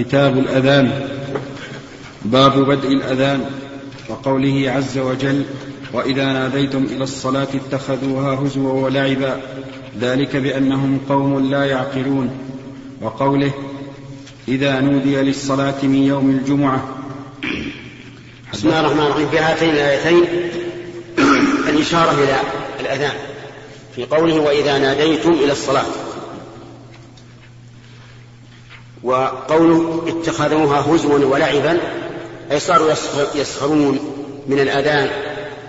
كتاب الأذان باب بدء الأذان وقوله عز وجل وإذا ناديتم إلى الصلاة اتخذوها هزوا ولعبا ذلك بأنهم قوم لا يعقلون. وقوله إذا نودي للصلاة من يوم الجمعة. بسم الله الرحمن الرحيم. في هاتين الآيتين الإشارة إلى الأذان في قوله وإذا ناديتم إلى الصلاة. وقوله اتخذوها هزوا ولعبا أي صاروا يسخرون من الأذان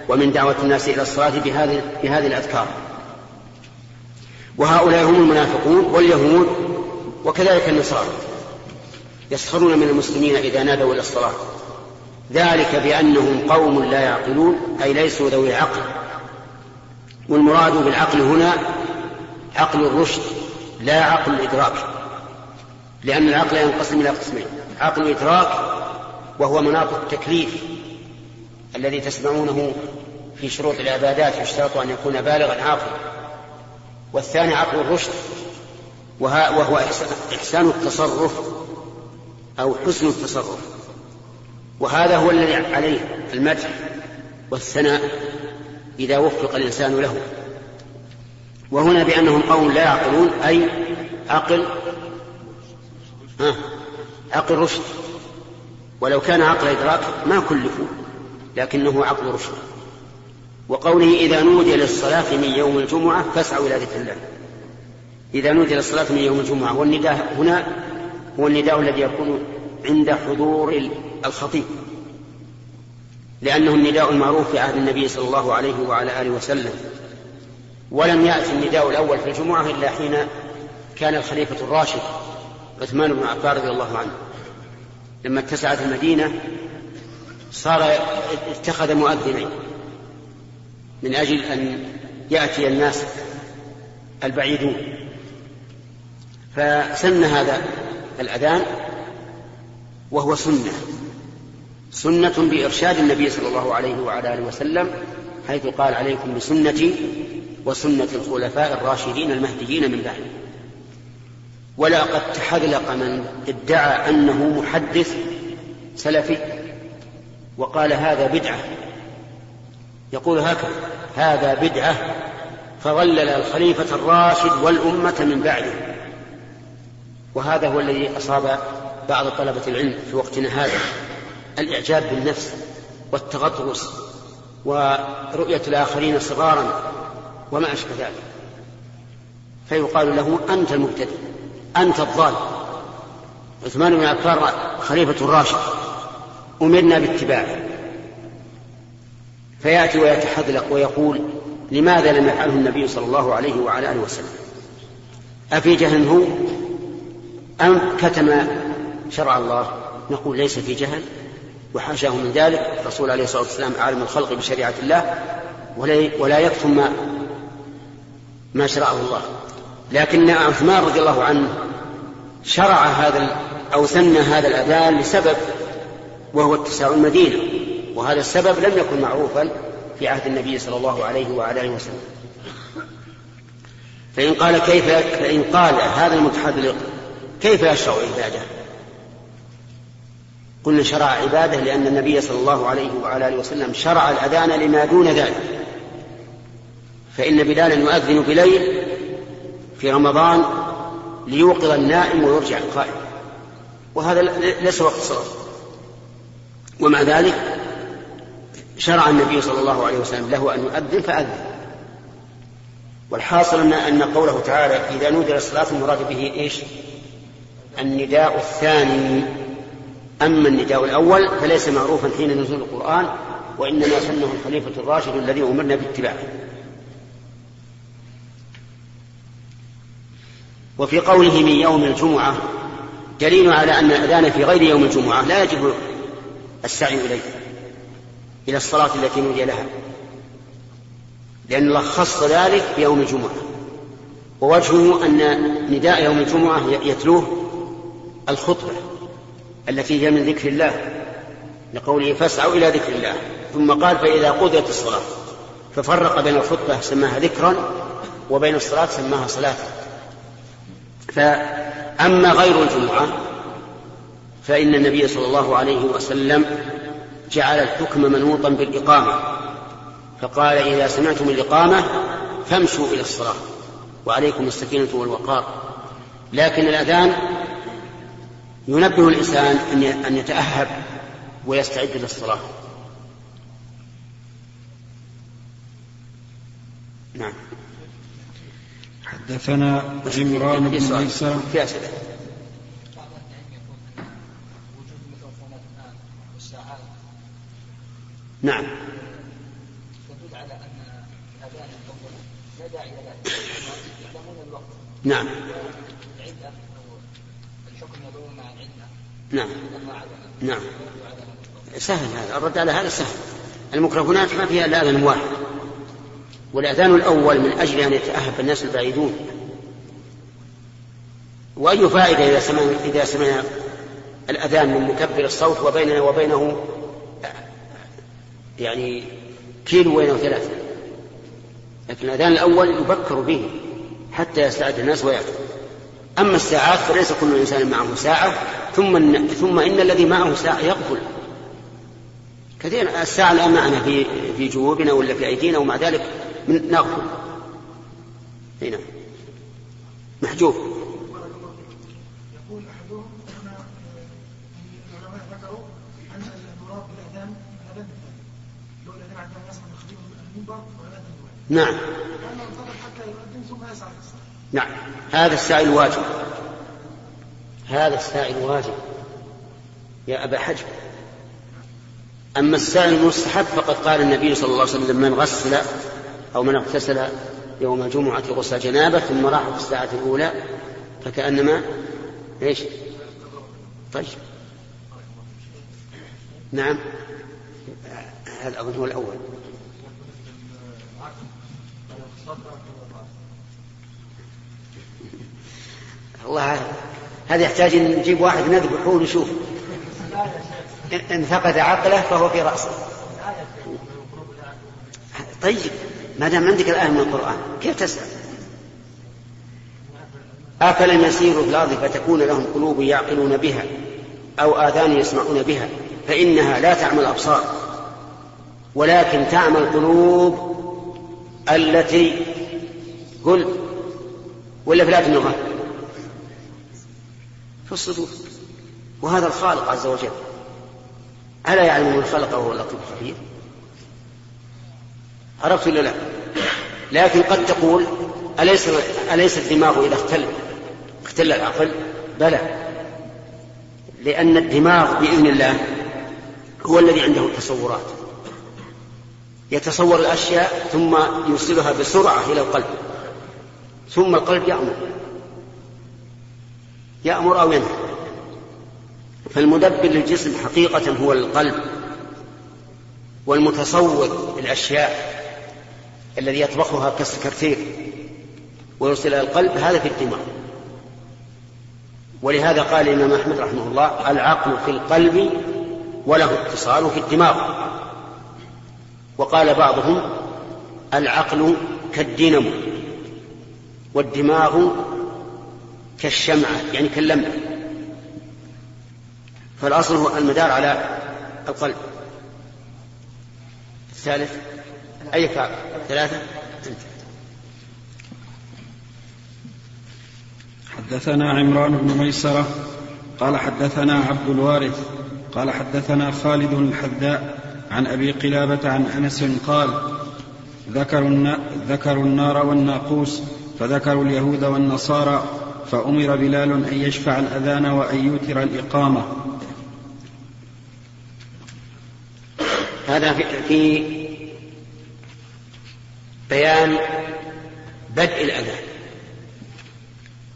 ومن دعوة الناس إلى الصلاة بهذه بهذه الأذكار. وهؤلاء هم المنافقون واليهود وكذلك النصارى. يسخرون من المسلمين إذا نادوا إلى الصلاة. ذلك بأنهم قوم لا يعقلون أي ليسوا ذوي عقل والمراد بالعقل هنا عقل الرشد لا عقل الإدراك. لأن العقل ينقسم إلى قسمين عقل الإدراك وهو مناط التكليف الذي تسمعونه في شروط العبادات يشترط أن يكون بالغا عاقلا. والثاني عقل الرشد وهو إحسان التصرف أو حسن التصرف. وهذا هو الذي عليه المدح والثناء إذا وفق الإنسان له. وهنا بأنهم قوم لا يعقلون أي عقل عقل رشد. ولو كان عقل إدراك ما كلفوا لكنه عقل رشد. وقوله إذا نودي للصلاة من يوم الجمعة فاسعوا إلى ذكر الله. إذا نودي للصلاة من يوم الجمعة والنداء هنا هو النداء الذي يكون عند حضور الخطيب. لأنه النداء المعروف في عهد النبي صلى الله عليه وعلى آله وسلم. ولم يأتي النداء الأول في الجمعة إلا حين كان الخليفة الراشد. عثمان بن عفان رضي الله عنه. لما اتسعت المدينة صار اتخذ مؤذنين من أجل أن يأتي الناس البعيدون. فسن هذا الأذان وهو سنة. سنة بإرشاد النبي صلى الله عليه وعلى آله وسلم حيث قال عليكم بسنتي وسنة الخلفاء الراشدين المهديين من بعد ولقد تحذلق من ادعى أنه محدث سلفي وقال هذا بدعة. يقول هكذا هذا بدعة فظلل الخليفة الراشد والأمة من بعده. وهذا هو الذي أصاب بعض طلبة العلم في وقتنا هذا الإعجاب بالنفس والتغطرس ورؤية الآخرين صغارا وما أشبه ذلك. فيقال له أنت المبتدئ. أنت الضال عثمان بن عفان خليفة الراشد. أمرنا باتباعه. فيأتي ويتحذلق ويقول لماذا لم يفعله النبي صلى الله عليه وعلى آله وسلم؟ أفي جهل هو؟ أم كتم شرع الله؟ نقول ليس في جهل. وحاشاه من ذلك الرسول عليه الصلاة والسلام عالم الخلق بشريعة الله ولا يكتم ما ما شرعه الله. لكن عثمان رضي الله عنه شرع هذا أو سن هذا الأذان لسبب وهو اتساع المدينة وهذا السبب لم يكن معروفا في عهد النبي صلى الله عليه وعلى آله وسلم فإن قال كيف فإن قال هذا المتحذلق كيف يشرع عبادة؟ قلنا شرع عبادة لأن النبي صلى الله عليه وعلى آله وسلم شرع الأذان لما دون ذلك فإن بلالا يؤذن بليل في رمضان ليوقظ النائم ويرجع القائم. وهذا ليس وقت صلاة. ومع ذلك شرع النبي صلى الله عليه وسلم له أن يؤذن فأذن. والحاصل أن أن قوله تعالى إذا نودي للصلاة المراد به إيش؟ النداء الثاني. أما النداء الأول فليس معروفا حين نزول القرآن وإنما سنه الخليفة الراشد الذي أمرنا باتباعه. وفي قوله من يوم الجمعة دليل على أن الأذان في غير يوم الجمعة لا يجب السعي إليه إلى الصلاة التي نودي لها لأن الله خص ذلك بيوم الجمعة. ووجهه أن نداء يوم الجمعة يتلوه الخطبة التي هي من ذكر الله لقوله فاسعوا إلى ذكر الله. ثم قال فإذا قضيت الصلاة ففرق بين الخطبة سماها ذكرا وبين الصلاة سماها صلاة. فأما غير الجمعة فإن النبي صلى الله عليه وسلم جعل الحكم منوطا بالإقامة فقال إذا سمعتم الإقامة فامشوا إلى الصلاة وعليكم السكينة والوقار. لكن الأذان ينبه الإنسان أن يتأهب ويستعد للصلاة. نعم. حدثنا عمران بن ميسرة في أسئلة. نعم. تدل على ان الاذان الأول لا داعي له يعلمون الوقت نعم. العده الحكم يدور مع العده نعم. نعم. سهل هذا. الرد على هذا سهل. الميكروفونات ما فيها إلا اذان واحد. والأذان الأول من أجل أن يتأهب الناس البعيدون. وأي فائدة إذا سمع إذا سمع الأذان من مكبر الصوت وبيننا وبينه يعني كيلو وين ثلاثة. لكن الأذان الأول يبكر به حتى يستعد الناس ويأتوا أما الساعات فليس كل إنسان معه ساعة ثم ثم إن الذي معه ساعة يغفل كثير الساعة الآن معنا في في جيوبنا ولا في أيدينا ومع ذلك نغفل هنا محجوب. نعم. نعم. هذا السعي الواجب هذا السعي الواجب يا أبا حجر. أما السعي المستحب فقد قال النبي صلى الله عليه وسلم من غسل أو من اغتسل يوم الجمعة غسل جنابة ثم راح في الساعة الأولى فكأنما إيش؟ طيب. نعم. هذا أظن هو الأول. الله هذا يحتاج إن نجيب واحد نذبحه ونشوف. إن فقد عقله فهو في رأسه. طيب. ما دام عندك الآية من القرآن كيف تسأل؟ أفلم يسيروا في الأرض فتكون لهم قلوب يعقلون بها أو آذان يسمعون بها فإنها لا تعمى الأبصار ولكن تعمى القلوب التي قل ولا في النغة في الصدور. وهذا الخالق عز وجل ألا يعلم من خلق وهو اللطيف الخبير؟ عرفت ولا لا؟ لكن قد تقول أليس أليس الدماغ إذا اختل اختل العقل؟ بلى. لأن الدماغ بإذن الله هو الذي عنده التصورات. يتصور الأشياء ثم يوصلها بسرعة إلى القلب. ثم القلب يأمر. يأمر أو ينهى. فالمدبر للجسم حقيقة هو القلب والمتصور الأشياء. الذي يطبخها كالسكرتير إلى القلب هذا في الدماغ. ولهذا قال الإمام أحمد رحمه الله العقل في القلب وله اتصال في الدماغ. وقال بعضهم العقل كالدينمو والدماغ كالشمعة يعني كاللمبة فالأصل هو المدار على القلب. الثالث أي كعب ثلاثة؟ حدثنا عمران بن ميسرة قال حدثنا عبد الوارث قال حدثنا خالد الحذاء عن أبي قلابة عن أنس قال ذكروا, ذكروا النار والناقوس فذكروا اليهود والنصارى فأمر بلال أن يشفع الأذان وأن يوتر الإقامة. هذا في بيان بدء الأذان.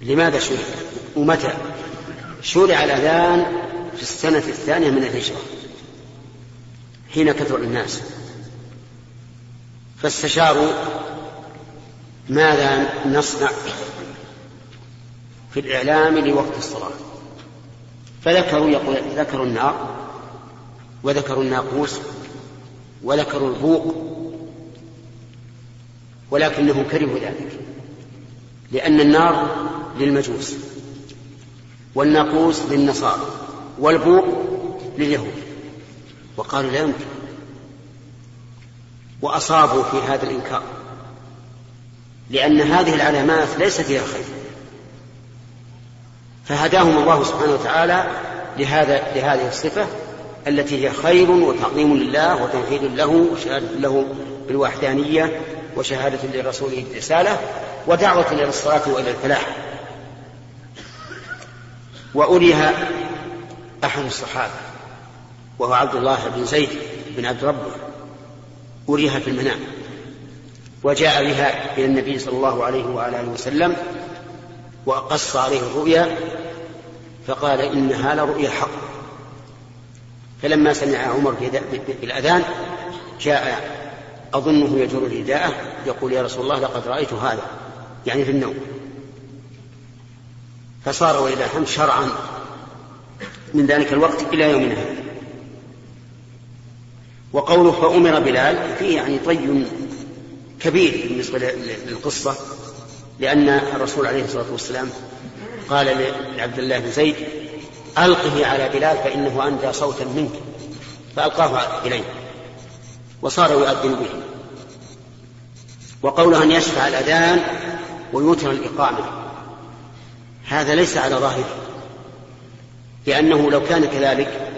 لماذا شرع؟ ومتى؟ شرع الأذان في السنة الثانية من الهجرة حين كثر الناس. فاستشاروا ماذا نصنع في الإعلام لوقت الصلاة. فذكروا يقول ذكروا النار وذكروا الناقوس وذكروا البوق ولكنهم كرهوا ذلك. لأن النار للمجوس والناقوس للنصارى والبوق لليهود. وقالوا لا يمكن. وأصابوا في هذا الإنكار لأن هذه العلامات ليس فيها خير. فهداهم الله سبحانه وتعالى لهذا لهذه الصفة التي هي خير وتعظيم لله وتوحيد له وشهادة له بالوحدانية وشهادة لرسوله بالرسالة ودعوة إلى الصلاة وإلى الفلاح. وأريها أحد الصحابة وهو عبد الله بن زيد بن عبد ربه. أريها في المنام. وجاء بها إلى النبي صلى الله عليه وآله وسلم وقص عليه الرؤيا فقال إنها لرؤيا حق. فلما سمع عمر بالأذان جاء أظنه يجر رداءه يقول يا رسول الله لقد رأيت هذا يعني في النوم. فصار وإلى الحمد شرعا من ذلك الوقت إلى يومنا هذا. وقوله فأمر بلال فيه يعني طي كبير بالنسبة للقصة لأن الرسول عليه الصلاة والسلام قال لعبد الله بن زيد ألقه على بلال فإنه أندى صوتا منك فألقاه إليه وصار يؤذن به. وقوله أن يشفع الأذان ويوتر الإقامة. هذا ليس على ظاهره. لأنه لو كان كذلك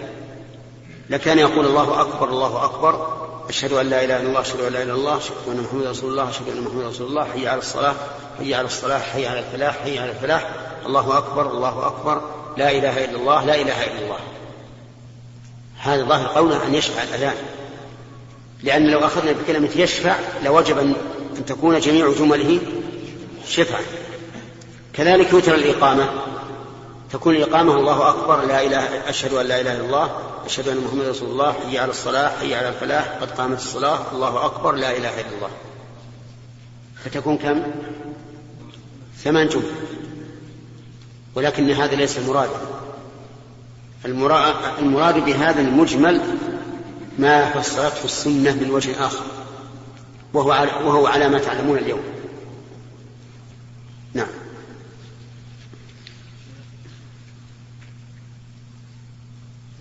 لكان يقول الله أكبر الله أكبر أشهد أن لا إله إلا الله أشهد أن لا إله إلا الله أشهد أن محمدا رسول الله أشهد أن محمدا رسول الله حي على الصلاة حي على الصلاة حي على الفلاح حي على الفلاح. الله أكبر الله أكبر لا إله إلا الله لا إله إلا الله. هذا ظاهر قوله أن يشفع الأذان. لأن لو أخذنا بكلمة يشفع لوجب أن تكون جميع جمله شفعا كذلك يوتر الإقامة. تكون الإقامة الله أكبر لا إله أشهد أن لا إله إلا الله أشهد أن محمد رسول الله حي على الصلاة حي على الفلاح قد قامت الصلاة الله أكبر لا إله إلا الله. فتكون كم؟ ثمان جمل. ولكن هذا ليس المراد. المراد بهذا المجمل ما فسرته السنة من وجه آخر وهو على, وهو على ما تعلمون اليوم. نعم.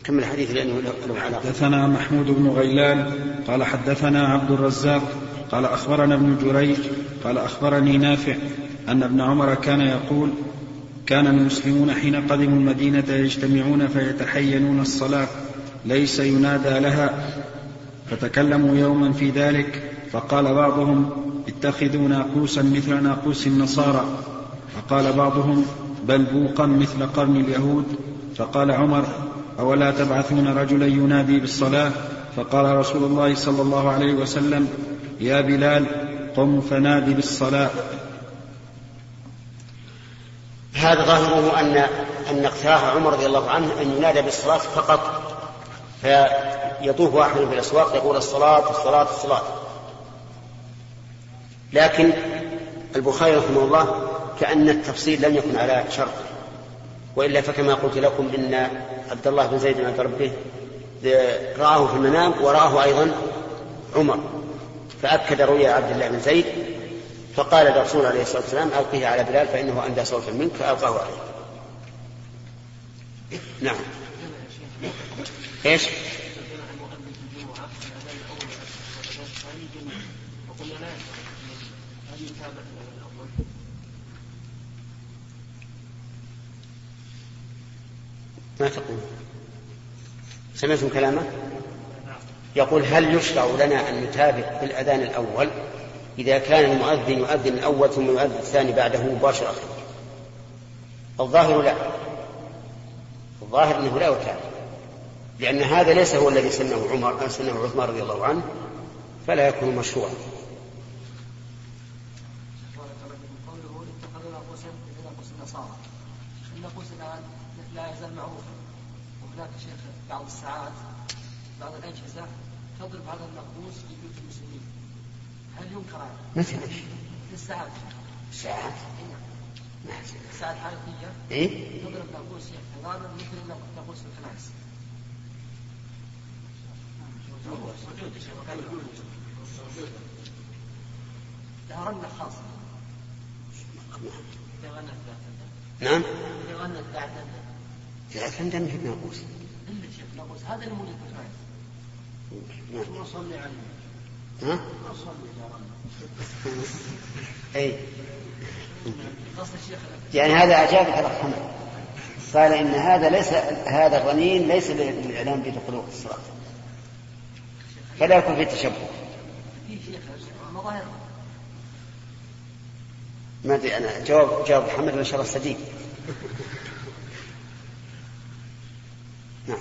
كمل الحديث لأنه له علاقة. حدثنا محمود بن غيلان قال حدثنا عبد الرزاق قال أخبرنا ابن جريج قال أخبرني نافع أن ابن عمر كان يقول كان المسلمون حين قدموا المدينة يجتمعون فيتحينون الصلاة ليس ينادى لها. فتكلموا يوما في ذلك فقال بعضهم اتخذوا ناقوسا مثل ناقوس النصارى. فقال بعضهم بل بوقا مثل قرن اليهود. فقال عمر أولا تبعثون رجلا ينادي بالصلاة؟ فقال رسول الله صلى الله عليه وسلم يا بلال قم فنادي بالصلاة. هذا ظاهره أن أن اقتراح عمر رضي الله عنه أن ينادى بالصلاة فقط. فيطوف واحد في الأسواق يقول الصلاة الصلاة الصلاة. لكن البخاري رحمه الله كأن التفصيل لم يكن على شرط. وإلا فكما قلت لكم إن عبد الله بن زيد عند ربه رآه في المنام ورآه أيضا عمر. فأكد رؤيا عبد الله بن زيد فقال الرسول عليه الصلاة والسلام ألقه على بلال فإنه أندى صوتا منك فألقاه عليه. نعم. إيش؟ ما تقول؟ سمعتم كلامه؟ يقول هل يشرع لنا أن نتابع بالأذان الأول؟ إذا كان المؤذن يؤذن الأول ثم يؤذن الثاني بعده مباشرة. الظاهر لا. الظاهر أنه لا يتابع. لأن هذا ليس هو الذي سنه عمر سنه عثمان رضي الله عنه فلا يكون مشروعا لا يزال معروفا وهناك شيخ بعض الساعات بعض الأجهزة تضرب هذا النقوص في بيوت المسلمين هل ينكر هذا؟ مثل إيش؟ الساعات الساعات؟ نعم الساعات الحركية إيه؟ تضرب ناقوس تماما مثل ناقوس الكنائس لها رنة خاصة نعم. نعم كان دمه ابن ناقوس هذا المولد نعم. صلي عليه. ها؟ أي. يعني هذا اعجابك على حمد قال إن هذا ليس هذا الرنين ليس للإعلام بدخول وقت الصلاه فلا يكون في تشبه. ما أدري أنا جواب جواب محمد ما شاء الله صديق. نعم.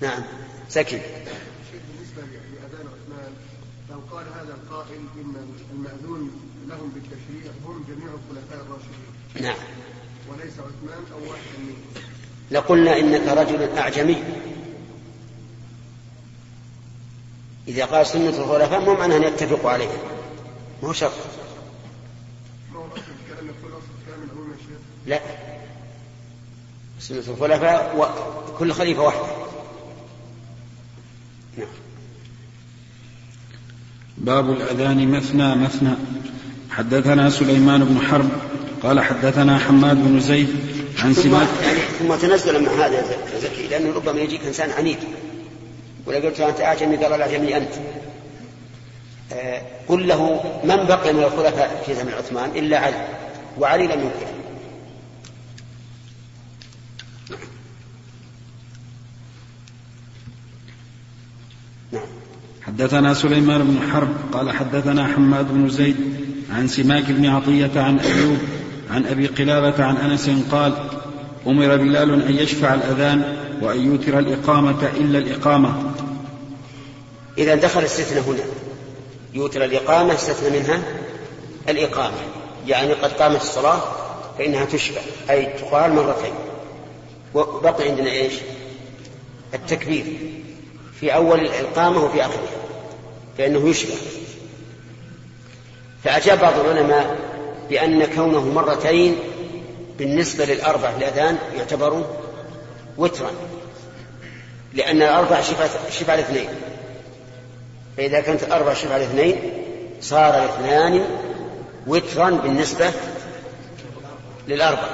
نعم. سكن بالنسبة لاذان عثمان لو قال هذا القائل ان الماذون لهم بالتشريع هم جميع الخلفاء الراشدين نعم. وليس عثمان أو واحد منهم. لقلنا إنك رجل أعجمي. إذا قال سنة الخلفاء مو معناه أن يتفقوا عليها. مو شرط. لا. سنة الخلفاء وكل خليفة واحدة. نعم. باب الأذان مثنى مثنى. حدثنا سليمان بن حرب قال حدثنا حماد بن زيد عن ثم سماك يعني ثم تنزل مع هذا يا زكي لأنه ربما يجيك إنسان عنيد. ولا قلت أنت أعجمي قال الأعجمي أنت. آه قل له من بقي من الخلفاء في زمن عثمان إلا علي وعلي لم ينكر نعم. حدثنا سليمان بن حرب قال حدثنا حماد بن زيد عن سماك بن عطية عن أيوب عن أبي قلابة عن أنس قال أمر بلال أن يشفع الأذان وأن يوتر الإقامة إلا الإقامة. إذا دخل استثنى هنا يوتر الإقامة استثنى منها الإقامة. يعني قد قامت الصلاة فإنها تشبع أي تقال مرتين. وبقي عندنا إيش؟ التكبير في أول الإقامة وفي آخرها فإنه يشبع. فأجاب بعض العلماء بأن كونه مرتين بالنسبة للأربع في الأذان يعتبر وترا لأن الأربع شبع الاثنين. فإذا كانت الأربع شبع الاثنين صار الاثنان وترا بالنسبة للأربع.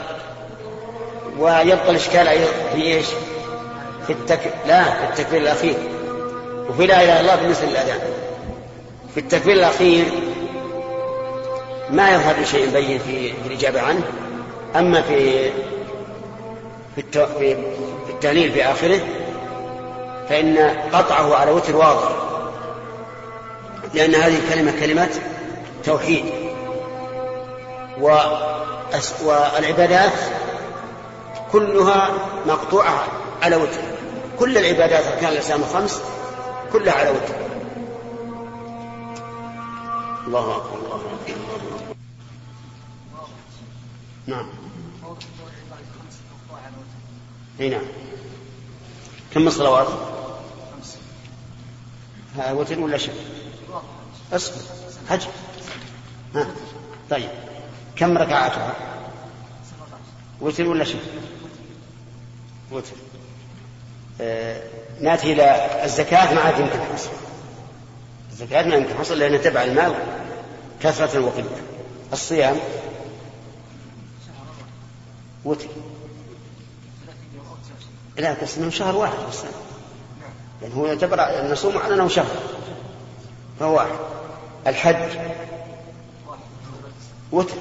ويبقى الإشكال أيضا في إيش؟ في التك... لا في التكبير الأخير. وفي لا إله إلا الله بالنسبة للأذان في التكبير الأخير ما يظهر شيء بين في الإجابة عنه. أما في في, الت... في في التهليل في آخره فإن قطعه على وتر واضح. لأن هذه الكلمة كلمة توحيد. والعبادات كلها مقطوعة على وتر كل العبادات أركان الإسلام الخمس كلها على وتر الله أكبر الله أكبر نعم أي نعم كم الصلوات؟ ها وتر ولا شك؟ اصبر. حج ها. طيب. كم ركعاتها؟ وتر ولا شك؟ وتر. آه نأتي إلى الزكاة ما عاد يمكن حصر الزكاة ما يمكن حصر لأنها تبع المال كثرة وقلة الصيام. وتر. لا بس إنه شهر واحد بس يعني هو يعتبر نصوم على أنه شهر. فهو واحد. الحج. وتر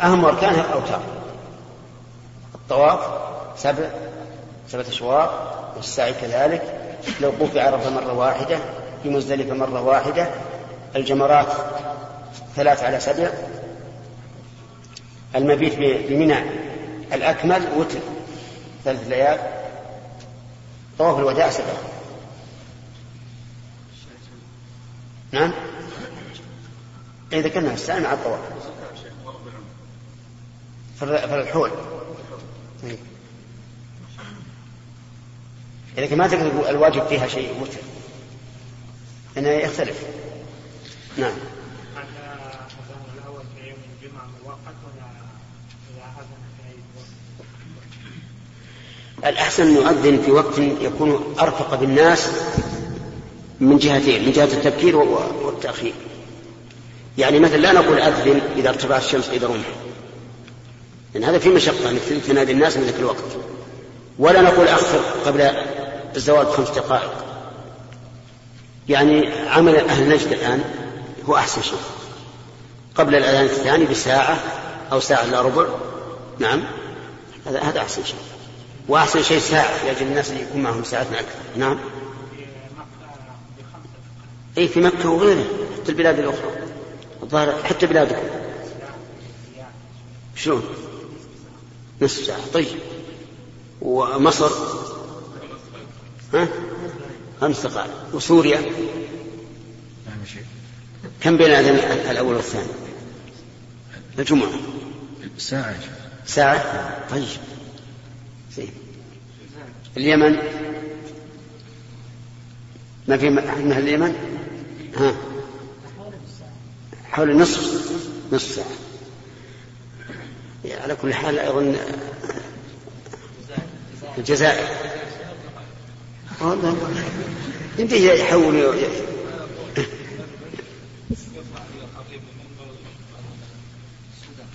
أهم أركانها الأوتار الطواف سبع سبعة أشواط والسعي كذلك. الوقوف بعرفة مرة واحدة في مزدلفة مرة واحدة الجمرات ثلاث على سبع. المبيت بمنى الأكمل وتر ثلاث ليال. طواف الوداع سبع. نعم. إذا ذكرنا الساعة مع الطواف. فالحول. لكن ما تقدر الواجب فيها شيء وتر لأنه يختلف. نعم. الأحسن أن يؤذن في وقت يكون أرفق بالناس من جهتين من جهة التبكير والتأخير. يعني مثلا لا نقول أذن إذا ارتفعت الشمس قيد رمح يعني هذا في مشقة أنك تنادي الناس من ذاك الوقت. ولا نقول أخر قبل الزوال بخمس دقائق. يعني عمل أهل نجد الآن هو أحسن شيء. قبل الأذان الثاني بساعة أو ساعة إلا ربع. نعم. هذا هذا أحسن شيء. وأحسن شيء ساعة لأجل الناس اللي يكون معهم ساعتنا أكثر. نعم. أي في مكة وغيره حتى البلاد الأخرى. الظاهر حتى بلادكم. شلون؟ نصف ساعة. طيب. ومصر؟ ها؟ خمس دقائق وسوريا؟ كم بين الأذان الأول والثاني؟ الجمعة. ساعة ساعة؟ طيب. زين. اليمن؟ ما في من اليمن؟ ها حول نصف نصف ساعة على كل حال أظن الجزائر يمديه يحول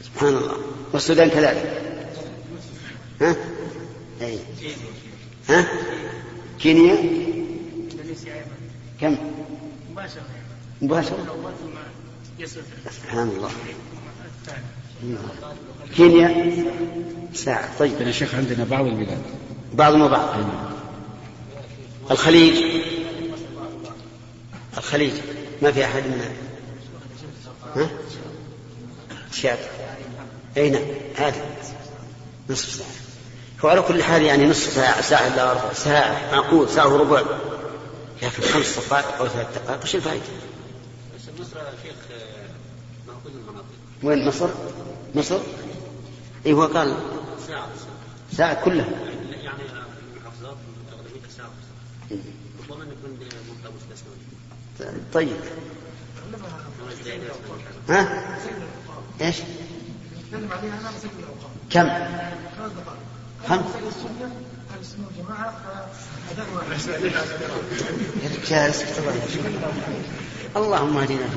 سبحان الله والسودان كذلك ها؟ أي. ها؟ كينيا كم؟ مباشرة. سبحان الله. كينيا؟ ساعة. طيب. يا شيخ عندنا بعض البلاد. بعض ما بعض. الخليج. الخليج. ما في أحد من ها؟ شاب أي نعم. هذا. نصف ساعة. هو على كل حال يعني نصف ساعة ساعة إلا ربع ساعة معقول ساعة وربع. لكن خمس دقائق أو ثلاث دقائق وش الفائدة؟ بس مصر يا شيخ كل المناطق وين مصر؟ مصر؟ اي هو قال ساعة ساعة كلها يعني المحافظات ساعة ربما نكون مستثنى طيب ها؟ إيش؟ كم؟ خمس يا رجال اللهم اهدنا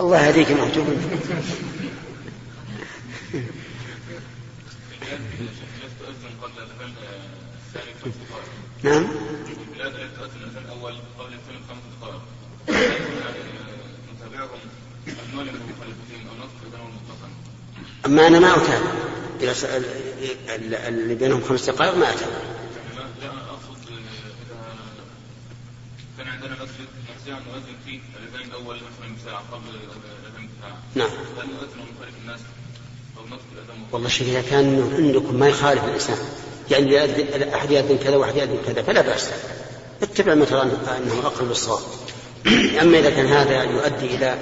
الله يهديك محجوب نعم. البلاد قبل أو اما أنا ما أتابع. إلى اللي بينهم خمس دقائق ما اتابع لا اقصد اذا كان عندنا مسجد ان نؤذن فيه الاذان الأول مثلا بساعه قبل الاذان بساعه نعم. هل نؤذن ونخالف الناس أو نطلق الاذان والله شيخ إذا كان عندكم ما يخالف الإنسان يعني أحد يأذن كذا وأحد يأذن كذا فلا بأس. اتبع ما ترى انه أقرب للصواب. أما إذا كان هذا يؤدي إلى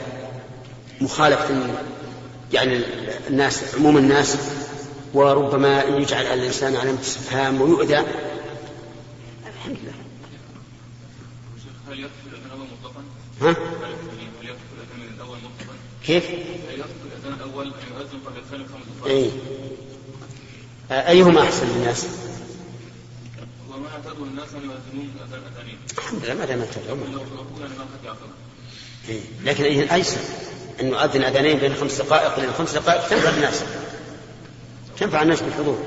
مخالفة يعني الناس عموم الناس وربما يجعل الإنسان علامه استفهام ويؤذى الحمد لله هل الأول مطلقا؟ ها؟ هل يدخل الاذان الأول مطلقا؟ كيف؟ هل يدخل الاذان الأول ان يؤذن قبل الثاني بخمس دقائق؟ اي أيهما أحسن للناس؟ وما اعتادوا الناس يؤذنون اذان اذانين. الحمد لله ما دام اعتادوا. إيه. لكن أيسر أن نؤذن أذانين بين خمس دقائق لأن خمس دقائق تنفع الناس. تنفع الناس بالحضور.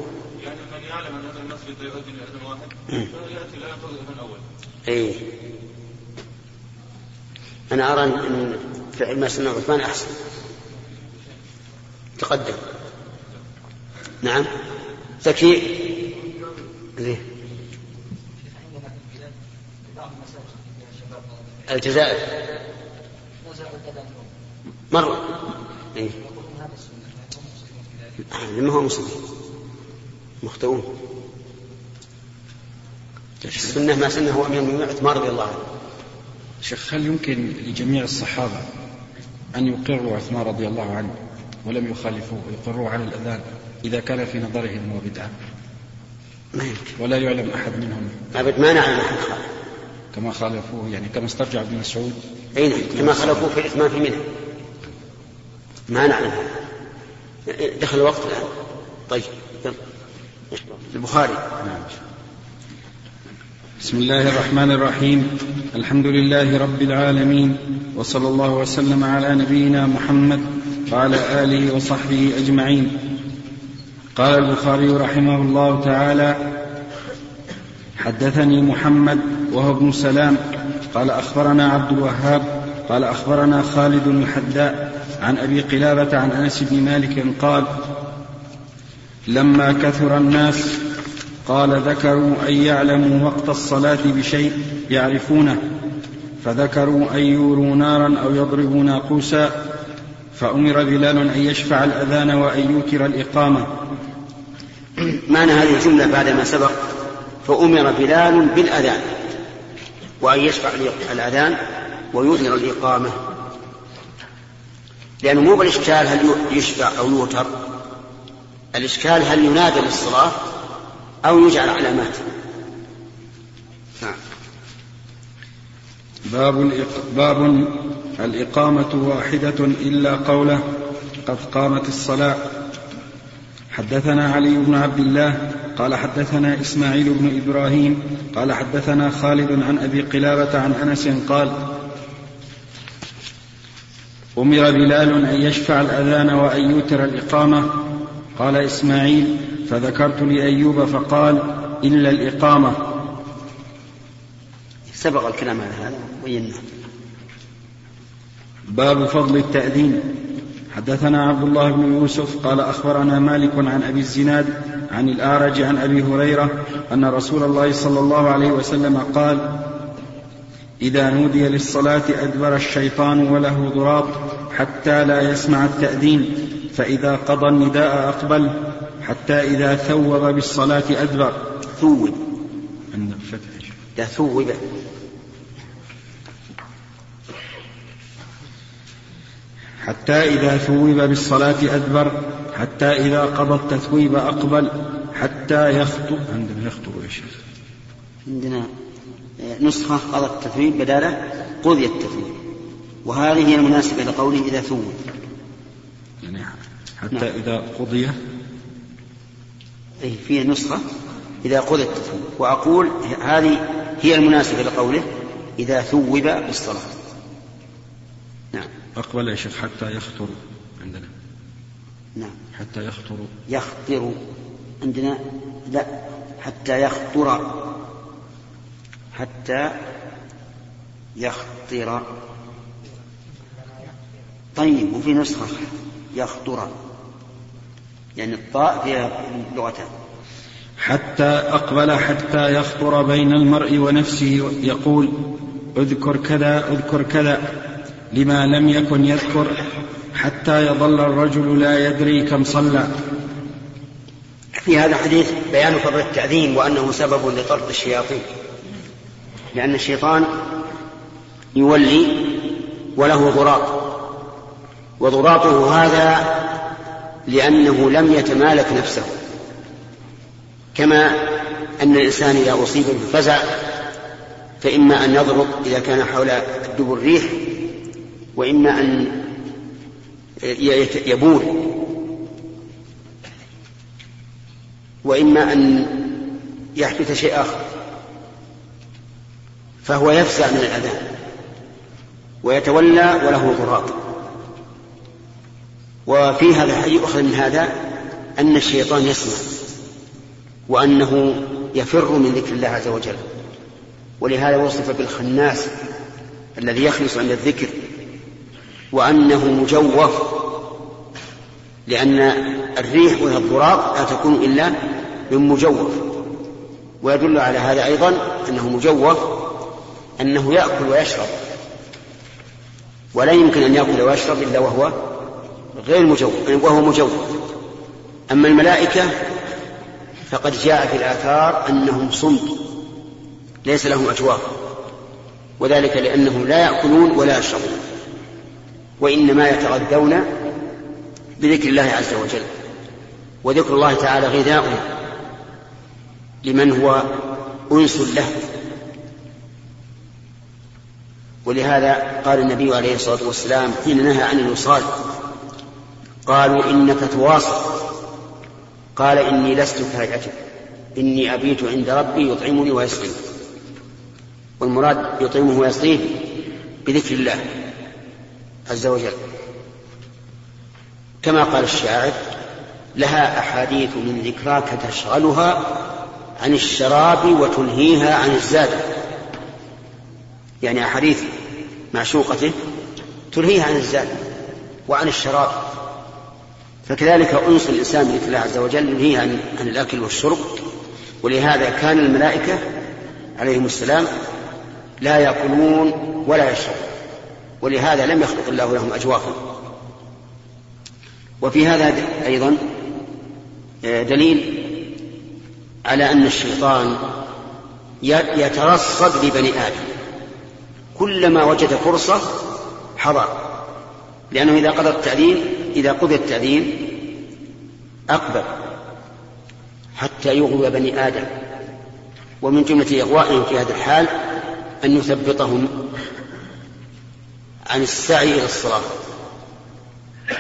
يعني من يعلم أن هذا المسجد يؤذن اذان واحد فياتي لا ياخذ اذان اول. اي أنا أرى أن فعل ما سمع عثمان أحسن. تقدم. نعم. زكي ليه؟ الجزائر مرة. إيه؟ لما هو مسلم مخطئون السنة ما سنة هو أمير المؤمنين عثمان رضي الله عنه. شيخ هل يمكن لجميع الصحابة أن يقروا عثمان رضي الله عنه ولم يخالفوه ويقروا على الأذان إذا كان في نظرهم هو بدعة؟ ما يمكن. ولا يعلم أحد منهم. أبد ما نعلم أحد خالف. كما خالفوه يعني كما استرجع ابن مسعود. أي نعم كما خالفوه في الإثمان في منه ما نعلم. دخل الوقت. الآن طيب البخاري. بسم الله الرحمن الرحيم. الحمد لله رب العالمين وصلى الله وسلم على نبينا محمد وعلى آله وصحبه أجمعين. قال البخاري رحمه الله تعالى حدثني محمد وهو ابن سلام قال أخبرنا عبد الوهاب قال أخبرنا خالد الحداء عن أبي قلابة عن أنس بن مالك قال لما كثر الناس قال ذكروا أن يعلموا وقت الصلاة بشيء يعرفونه فذكروا أن يوروا نارا أو يضربوا ناقوسا فأمر بلال أن يشفع الأذان وأن يوتر الإقامة. معنى هذه الجملة بعد ما سبق فأمر بلال بالأذان وأن يشفع الأذان ويوتر الإقامة. لأنه مو بالإشكال هل يشفع أو يوتر. الإشكال هل ينادى للصلاة أو يجعل علامات نعم باب باب الإقامة واحدة إلا قوله قد قامت الصلاة. حدثنا علي بن عبد الله قال حدثنا إسماعيل بن إبراهيم قال حدثنا خالد عن أبي قلابة عن أنس قال أمر بلال أن يشفع الأذان وأن يوتر الإقامة. قال إسماعيل فذكرت لأيوب فقال إلا الإقامة. سبق الكلام على هذا وينه باب فضل التأذين. حدثنا عبد الله بن يوسف قال أخبرنا مالك عن أبي الزناد عن الأعرج عن أبي هريرة أن رسول الله صلى الله عليه وسلم قال إذا نودي للصلاة أدبر الشيطان وله ضراب حتى لا يسمع التأذين فإذا قضى النداء أقبل حتى إذا ثوب بالصلاة أدبر. ثوب. عند الفتح. ثوب. حتى إذا ثوب بالصلاة أدبر حتى إذا قضى التثويب أقبل حتى يخطب. عندنا يخطب يا شيخ. عندنا نسخة قضى التثويب بدالة قضي التثويب وهذه هي المناسبة لقوله إذا ثوب. يعني حتى نعم. إذا قضي؟ أي فيه نسخة إذا قضي التثويب وأقول هذه هي المناسبة لقوله إذا ثوب بالصلاة. نعم. أقبل يا شيخ حتى يخطر عندنا. نعم. حتى يخطر. يخطر عندنا؟ لا حتى يخطر. حتى يخطر. طيب وفي نسخة يخطر. يعني الطاء فيها لغتان. حتى أقبل حتى يخطر بين المرء ونفسه يقول اذكر كذا اذكر كذا لما لم يكن يذكر حتى يظل الرجل لا يدري كم صلى. في هذا الحديث بيان فضل التأذين وأنه سبب لطرد الشياطين. لأن الشيطان يولي وله ضراط وضراطه هذا لأنه لم يتمالك نفسه كما أن الإنسان إذا أصيب بالفزع فإما أن يضرب إذا كان حول الدبر الريح وإما أن يبول وإما أن يحدث شيء آخر. فهو يفزع من الأذان ويتولى وله ضراط. وفي هذا الحديث يؤخذ من هذا أن الشيطان يسمع وأنه يفر من ذكر الله عز وجل. ولهذا وصف بالخناس الذي يخلص عند الذكر وأنه مجوف لأن الريح وهي الضراط لا تكون إلا من مجوف. ويدل على هذا أيضا أنه مجوف أنه يأكل ويشرب. ولا يمكن أن يأكل ويشرب إلا وهو غير مجوف وهو مجوف أما الملائكة فقد جاء في الآثار أنهم صمت ليس لهم أجواف وذلك لأنهم لا يأكلون ولا يشربون وإنما يتغذون بذكر الله عز وجل. وذكر الله تعالى غذاء لمن هو أنس له. ولهذا قال النبي عليه الصلاة والسلام حين نهى عن الوصال قالوا إنك تواصل. قال إني لست كهيئتك إني أبيت عند ربي يطعمني ويسقيني. والمراد يطعمه ويسقيه بذكر الله عز وجل. كما قال الشاعر لها أحاديث من ذكراك تشغلها عن الشراب وتنهيها عن الزاد. يعني أحاديث معشوقته تلهيها عن الزاد وعن الشراب. فكذلك أنس الإنسان بذكر الله عز وجل ينهيه عن, عن الأكل والشرب. ولهذا كان الملائكة عليهم السلام لا يأكلون ولا يشربون. ولهذا لم يخلق الله لهم أجوافا وفي هذا أيضا آه، دليل على أن الشيطان يترصد لبني آدم. كلما وجد فرصة حضر لأنه إذا قضى التأذين إذا قضي التأذين أقبل حتى يغوي بني آدم. ومن جملة إغوائهم في هذا الحال أن يثبطهم عن السعي إلى الصلاة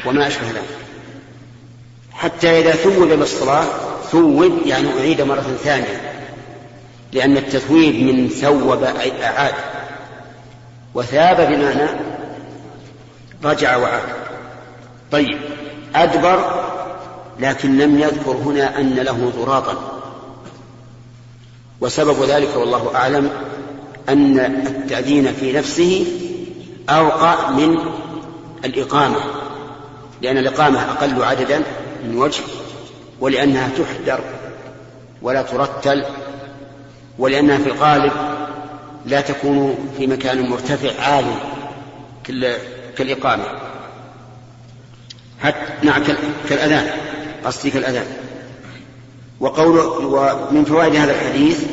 وما أشبه ذلك. حتى إذا ثوب بالصلاة ثوب يعني أعيد مرة ثانية لأن التثويب من ثوب أعاد. وثاب بمعنى رجع وعاد. طيب أدبر لكن لم يذكر هنا أن له ضراطا. وسبب ذلك والله أعلم أن التأذين في نفسه أوقع من الإقامة لأن الإقامة أقل عددا من وجه ولأنها تحذر ولا ترتل ولأنها في الغالب لا تكون في مكان مرتفع عالي كالإقامة. حتى نعم كالأذان قصدي كالأذان. وقول ومن فوائد هذا الحديث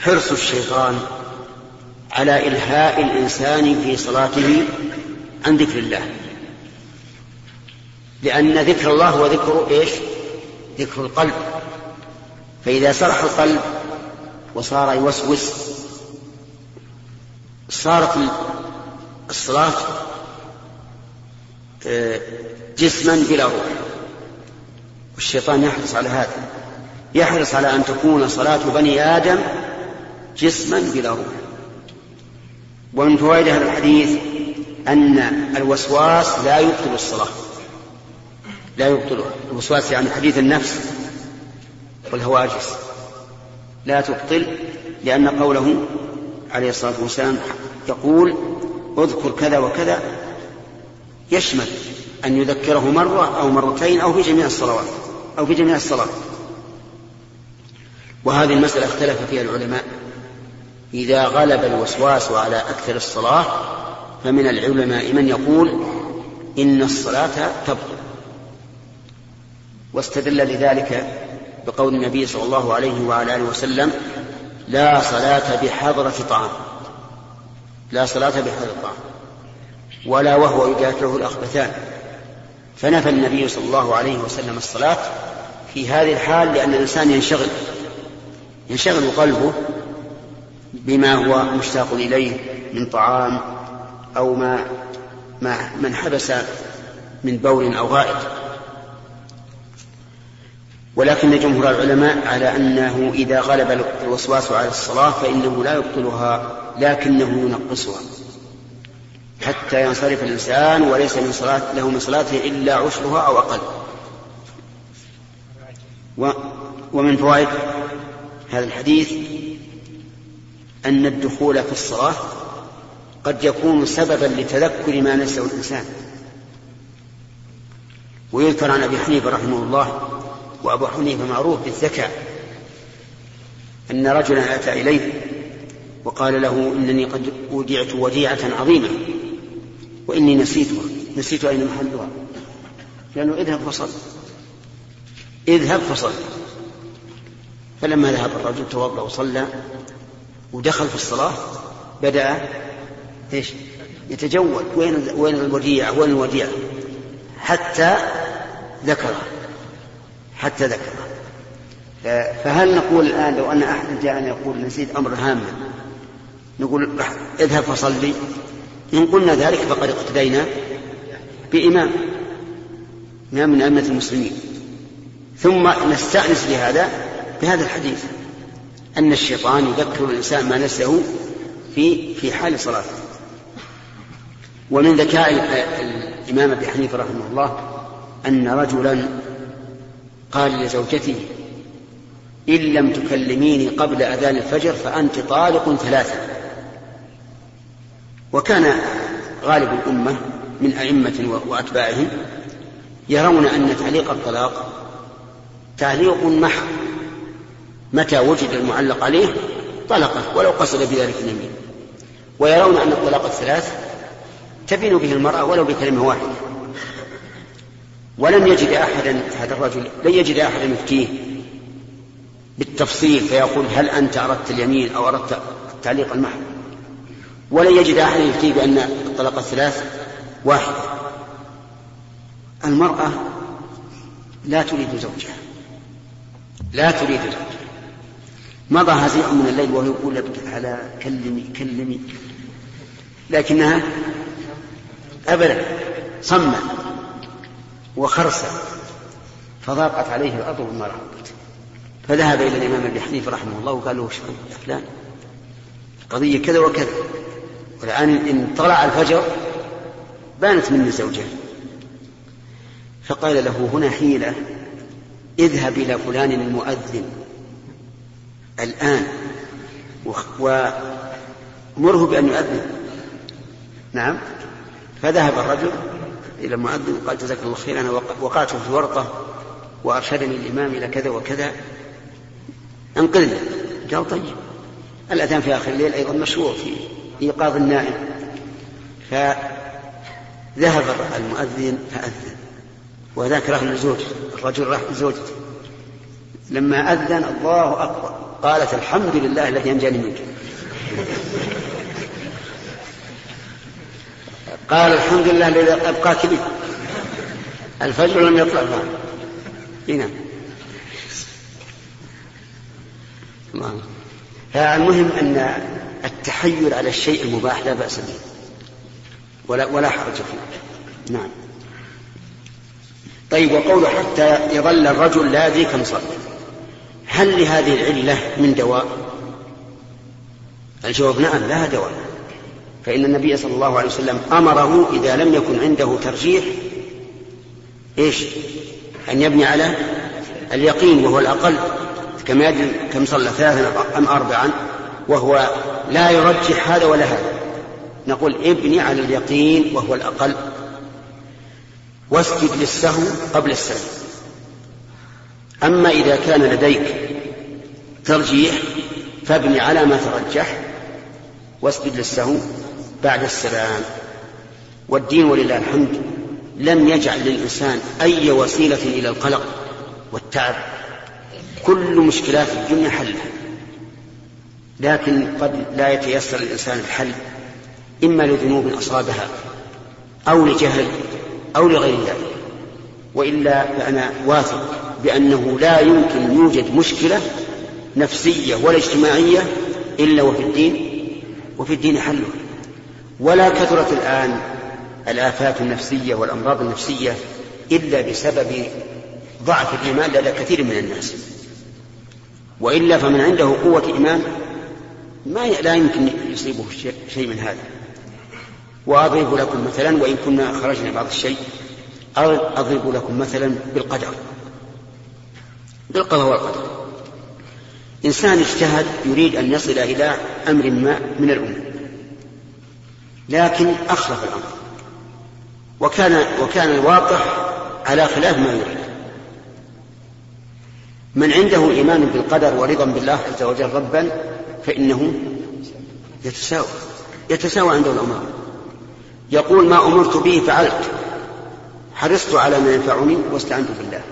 حرص الشيطان على إلهاء الإنسان في صلاته عن ذكر الله. لأن ذكر الله هو ذكر إيش؟ ذكر القلب. فإذا سرح القلب وصار يوسوس. صارت الصلاة آه، جسما بلا روح. والشيطان يحرص على هذا. يحرص على أن تكون صلاة بني آدم جسما بلا روح. ومن فوائد هذا الحديث أن الوسواس لا يبطل الصلاة. لا يبطلها الوسواس يعني حديث النفس والهواجس. لا تبطل لأن قوله عليه الصلاة والسلام يقول اذكر كذا وكذا يشمل أن يذكره مرة أو مرتين أو في جميع الصلوات أو في جميع الصلاة. وهذه المسألة اختلف فيها العلماء. إذا غلب الوسواس على أكثر الصلاة فمن العلماء من يقول إن الصلاة تبطل واستدل لذلك بقول النبي صلى الله عليه وعلى آله وسلم لا صلاة بحضرة طعام. لا صلاة بحضرة طعام. ولا وهو يدافعه الأخبثان. فنفى النبي صلى الله عليه وسلم الصلاة في هذه الحال لأن الإنسان ينشغل. ينشغل قلبه بما هو مشتاق إليه من طعام أو ما ما من حبس من بول أو غائط. ولكن جمهور العلماء على أنه إذا غلب الوسواس على الصلاة فإنه لا يبطلها لكنه ينقصها. حتى ينصرف الإنسان وليس من صلاة له من صلاته إلا عشرها أو أقل. و ومن فوائد هذا الحديث أن الدخول في الصلاة قد يكون سببا لتذكر ما نسيه الإنسان. ويذكر عن أبي حنيفة رحمه الله وأبو حنيفة معروف بالذكاء أن رجلا أتى إليه وقال له إنني قد أودعت وديعة عظيمة وإني نسيتها. نسيت أين محلها؟ لأنه اذهب فصل. اذهب فصل. فلما ذهب الرجل توضأ وصلى ودخل في الصلاة بدأ إيش؟ يتجول. وين وين الوديعة؟ وين الوديعة؟ حتى ذكرها حتى ذكرها فهل نقول الآن لو أن أحد جاءنا يقول نسيت أمر هاما نقول اذهب فصلي؟ إن قلنا ذلك فقد اقتدينا بإمام إمام من أئمة المسلمين. ثم نستأنس بهذا بهذا الحديث أن الشيطان يذكر الإنسان ما نسيه في في حال صلاته. ومن ذكاء الإمام أبي حنيفة رحمه الله أن رجلا قال لزوجته إن لم تكلميني قبل أذان الفجر فأنت طالق ثلاثة. وكان غالب الأمة من أئمة وأتباعهم يرون أن تعليق الطلاق تعليق محض. متى وجد المعلق عليه طلقه ولو قصد بذلك اليمين ويرون أن الطلاق الثلاث تبين به المرأة ولو بكلمة واحدة. ولم يجد أحدا هذا الرجل لن يجد أحدا يفتيه بالتفصيل فيقول هل أنت أردت اليمين أو أردت التعليق المحض؟ ولن يجد أحدا يفتيه بأن الطلاق الثلاث واحد. المرأة لا تريد زوجها. لا تريد زوجها. مضى هزيع من الليل وهو يقول لك على كلمي كلمي. لكنها أبدا صمت وخرسة فضاقت عليه الأرض بما رحبت فذهب إلى الإمام أبي حنيفة رحمه الله وقال له وش يا فلان قضية كذا وكذا. والآن إن طلع الفجر بانت مني زوجة فقال له هنا حيلة اذهب إلى فلان المؤذن الآن ومره بأن يؤذن. نعم. فذهب الرجل إلى المؤذن وقال جزاك الله خير أنا وقعت في ورطة وأرشدني الإمام إلى كذا وكذا. انقذني قال طيب. الأذان في آخر الليل أيضا مشروع في إيقاظ النائم. فذهب المؤذن فأذن. وذاك راح لزوجته الرجل راح لزوجته لما أذن الله أكبر قالت الحمد لله الذي أنجاني منك. قال الحمد لله الذي أبقاك بي الفجر لم يطلع بعد هنا فالمهم أن التحيل على الشيء المباح لا بأس به. ولا ولا حرج فيه. نعم. طيب وقوله حتى يظل الرجل لا ذي كم صلى هل لهذه العلة من دواء؟ الجواب نعم لها دواء. فإن النبي صلى الله عليه وسلم أمره إذا لم يكن عنده ترجيح إيش؟ أن يبني على اليقين وهو الأقل كما يدري كم صلى ثلاثا أم أربعا وهو لا يرجح هذا ولا هذا. نقول ابني على اليقين وهو الأقل. واسجد للسهو قبل السلام أما إذا كان لديك ترجيح فابني على ما ترجح واسجد للسهو بعد السلام. والدين ولله الحمد. لم يجعل للإنسان أي وسيلة إلى القلق والتعب. كل مشكلات الدنيا حلها لكن قد لا يتيسر الإنسان الحل. إما لذنوب أصابها أو لجهل أو لغير ذلك. وإلا فأنا واثق بأنه لا يمكن يوجد مشكلة نفسية ولا اجتماعية إلا وفي الدين. وفي الدين حلها ولا كثرت الآن الآفات النفسية والأمراض النفسية إلا بسبب ضعف الإيمان لدى كثير من الناس. وإلا فمن عنده قوة إيمان ما لا يمكن يصيبه شيء من هذا. وأضرب لكم مثلا وإن كنا خرجنا بعض الشيء أضرب لكم مثلا بالقدر. بالقضاء والقدر. إنسان اجتهد يريد أن يصل إلى أمر ما من الأمور لكن أخلف الأمر. وكان وكان الواقع على خلاف ما يريد. من عنده إيمان بالقدر ورضا بالله عز وجل ربا فإنه يتساوى. يتساوى عنده الأمر يقول ما أمرت به فعلت. حرصت على ما ينفعني واستعنت بالله.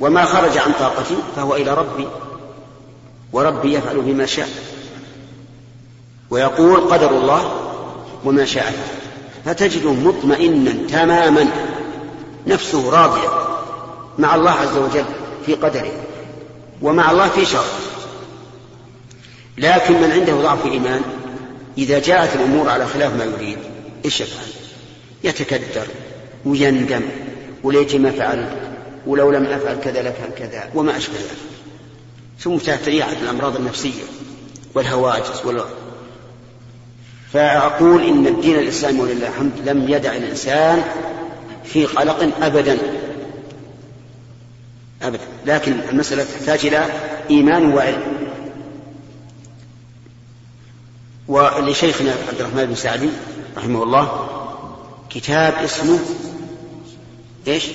وما خرج عن طاقتي فهو إلى ربي. وربي يفعل بما شاء. ويقول قدر الله وما شاء فتجده مطمئنا تماما. نفسه راضية مع الله عز وجل في قدره ومع الله في شر لكن من عنده ضعف إيمان إذا جاءت الأمور على خلاف ما يريد إيش يفعل؟ يتكدر ويندم وليت ما فعلت ولو لم أفعل كذا لكان كذا وما أشبه ذلك. ثم تأتي الأمراض النفسية والهواجس وال... فأقول إن الدين الإسلامي ولله الحمد لم يدع الإنسان في قلق أبدا. أبدا. لكن المسألة تحتاج إلى إيمان وعلم. ولشيخنا عبد الرحمن بن سعدي رحمه الله كتاب اسمه إيش؟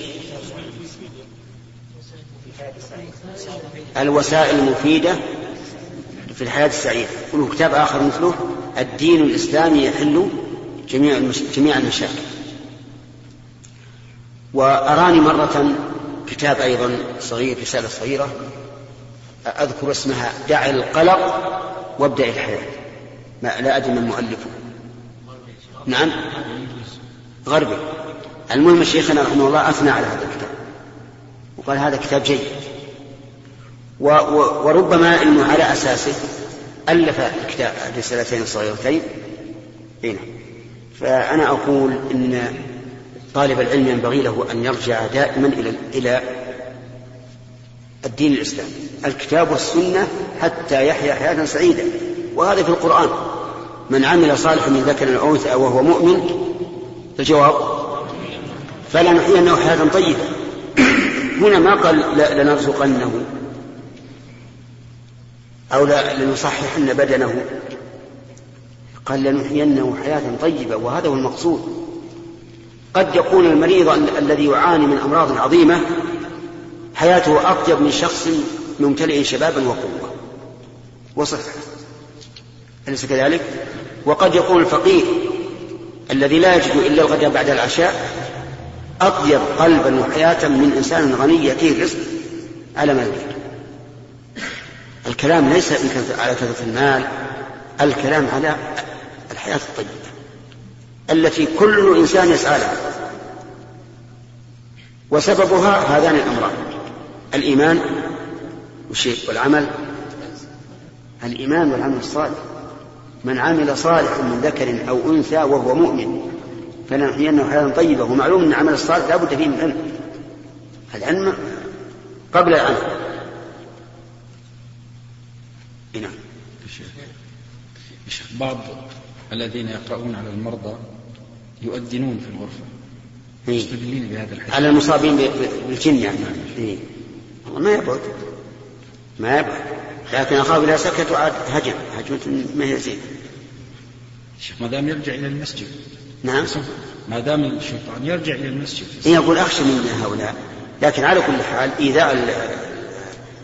الوسائل المفيدة في الحياة السعيدة. وله كتاب آخر مثله الدين الإسلامي يحل جميع جميع المشاكل. وأراني مرة كتاب أيضا صغير رسالة صغيرة أذكر اسمها دع القلق وابدأ الحياة. ما لا أدري من مؤلفه. نعم؟ غربي. المهم شيخنا رحمه الله أثنى على هذا الكتاب. وقال هذا كتاب جيد. وربما إنه على أساسه ألف الكتاب الرسالتين الصغيرتين هنا فأنا أقول إن طالب العلم ينبغي له أن يرجع دائما إلى إلى الدين الإسلامي. الكتاب والسنة حتى يحيا حياة سعيدة. وهذا في القرآن. من عمل صالحا من ذكر أو أنثى وهو مؤمن الجواب فلا نحيينه حياة طيبة. هنا ما قال لنرزقنه. أو لنصححن بدنه قال لنحيينه حياة طيبة وهذا هو المقصود. قد يكون المريض الذي يعاني من أمراض عظيمة حياته أطيب من شخص ممتلئ شبابا وقوة. وصحة أليس كذلك؟ وقد يكون الفقير الذي لا يجد إلا الغداء بعد العشاء أطيب قلبا وحياة من إنسان غني يأتيه الرزق على ما يريد. الكلام ليس على كثرة المال الكلام على الحياة الطيبة التي كل إنسان يسعى لها. وسببها هذان الأمران الإيمان والعمل. الإيمان والعمل الصالح من عمل صالحا من ذكر أو أنثى وهو مؤمن فلنحيينه حياة طيبة ومعلوم أن العمل الصالح لا بد فيه من علم. العلم قبل العمل. نعم. بعض الذين يقرؤون على المرضى يؤذنون في الغرفة. مستدلين بهذا الحديث. على المصابين بالجن يعني. إيه. ما يبعد. ما يبعد. لكن أخاف إذا سكتوا عاد هجم. هجمة ما هي زين. شيخ ما دام يرجع إلى المسجد. نعم. ما دام الشيطان يرجع إلى المسجد. إيه يقول أخشى من هؤلاء. لكن على كل حال ايذاء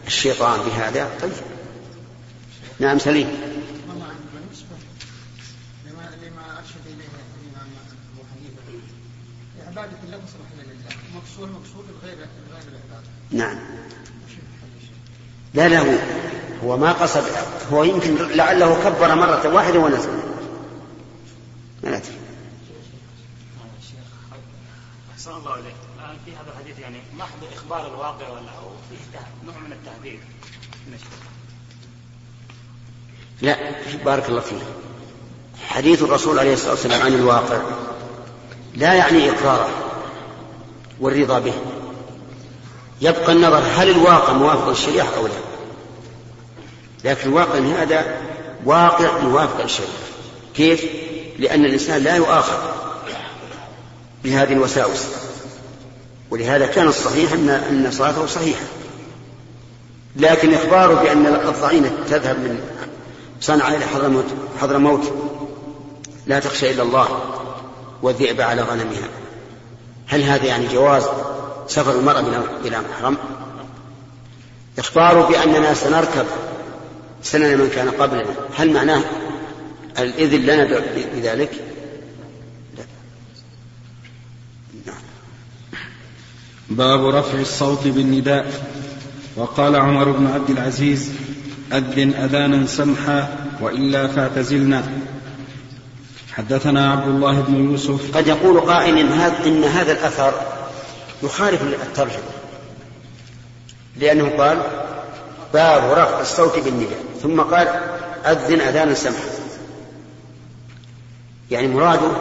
الشيطان بهذا طيب نعم سليم بالنسبة لما لما أرشد إليه الإمام أبو حنيفة عبادة تصلح إلا لله مقصود مقصود غير غير العبادة نعم. لا لا هو هو ما قصد هو يمكن لعله كبر مرة واحدة ونزل. ما ندري. أحسن الله إليك. الآن في هذا الحديث يعني محض إخبار الواقع ولا أو فيه نوع من التهذيب من الشيء لا بارك الله فيك. حديث الرسول عليه الصلاة والسلام عن الواقع. لا يعني إقراره والرضا به. يبقى النظر هل الواقع موافق للشريعة أو لا. لكن الواقع هذا واقع موافق للشريعة كيف؟ لأن الإنسان لا يؤاخذ بهذه الوساوس. ولهذا كان الصحيح أن أن صلاته صحيحة. لكن إخباره بأن الضعينة تذهب من صنع إلى حضرموت حضرموت لا تخشى إلا الله والذئب على غنمها. هل هذا يعني جواز سفر المرأة إلى محرم؟ إخبار بأننا سنركب سنن من كان قبلنا. هل معناه الإذن لنا بذلك؟ لا. نعم. باب رفع الصوت بالنداء. وقال عمر بن عبد العزيز أذن أذانا سمحا وإلا فاعتزلنا. حدثنا عبد الله بن يوسف. قد يقول قائل إن هذا, إن هذا الأثر يخالف الترجمة لأنه قال باب رفع الصوت بالنداء ثم قال أذن أذانا سمحا. يعني مراده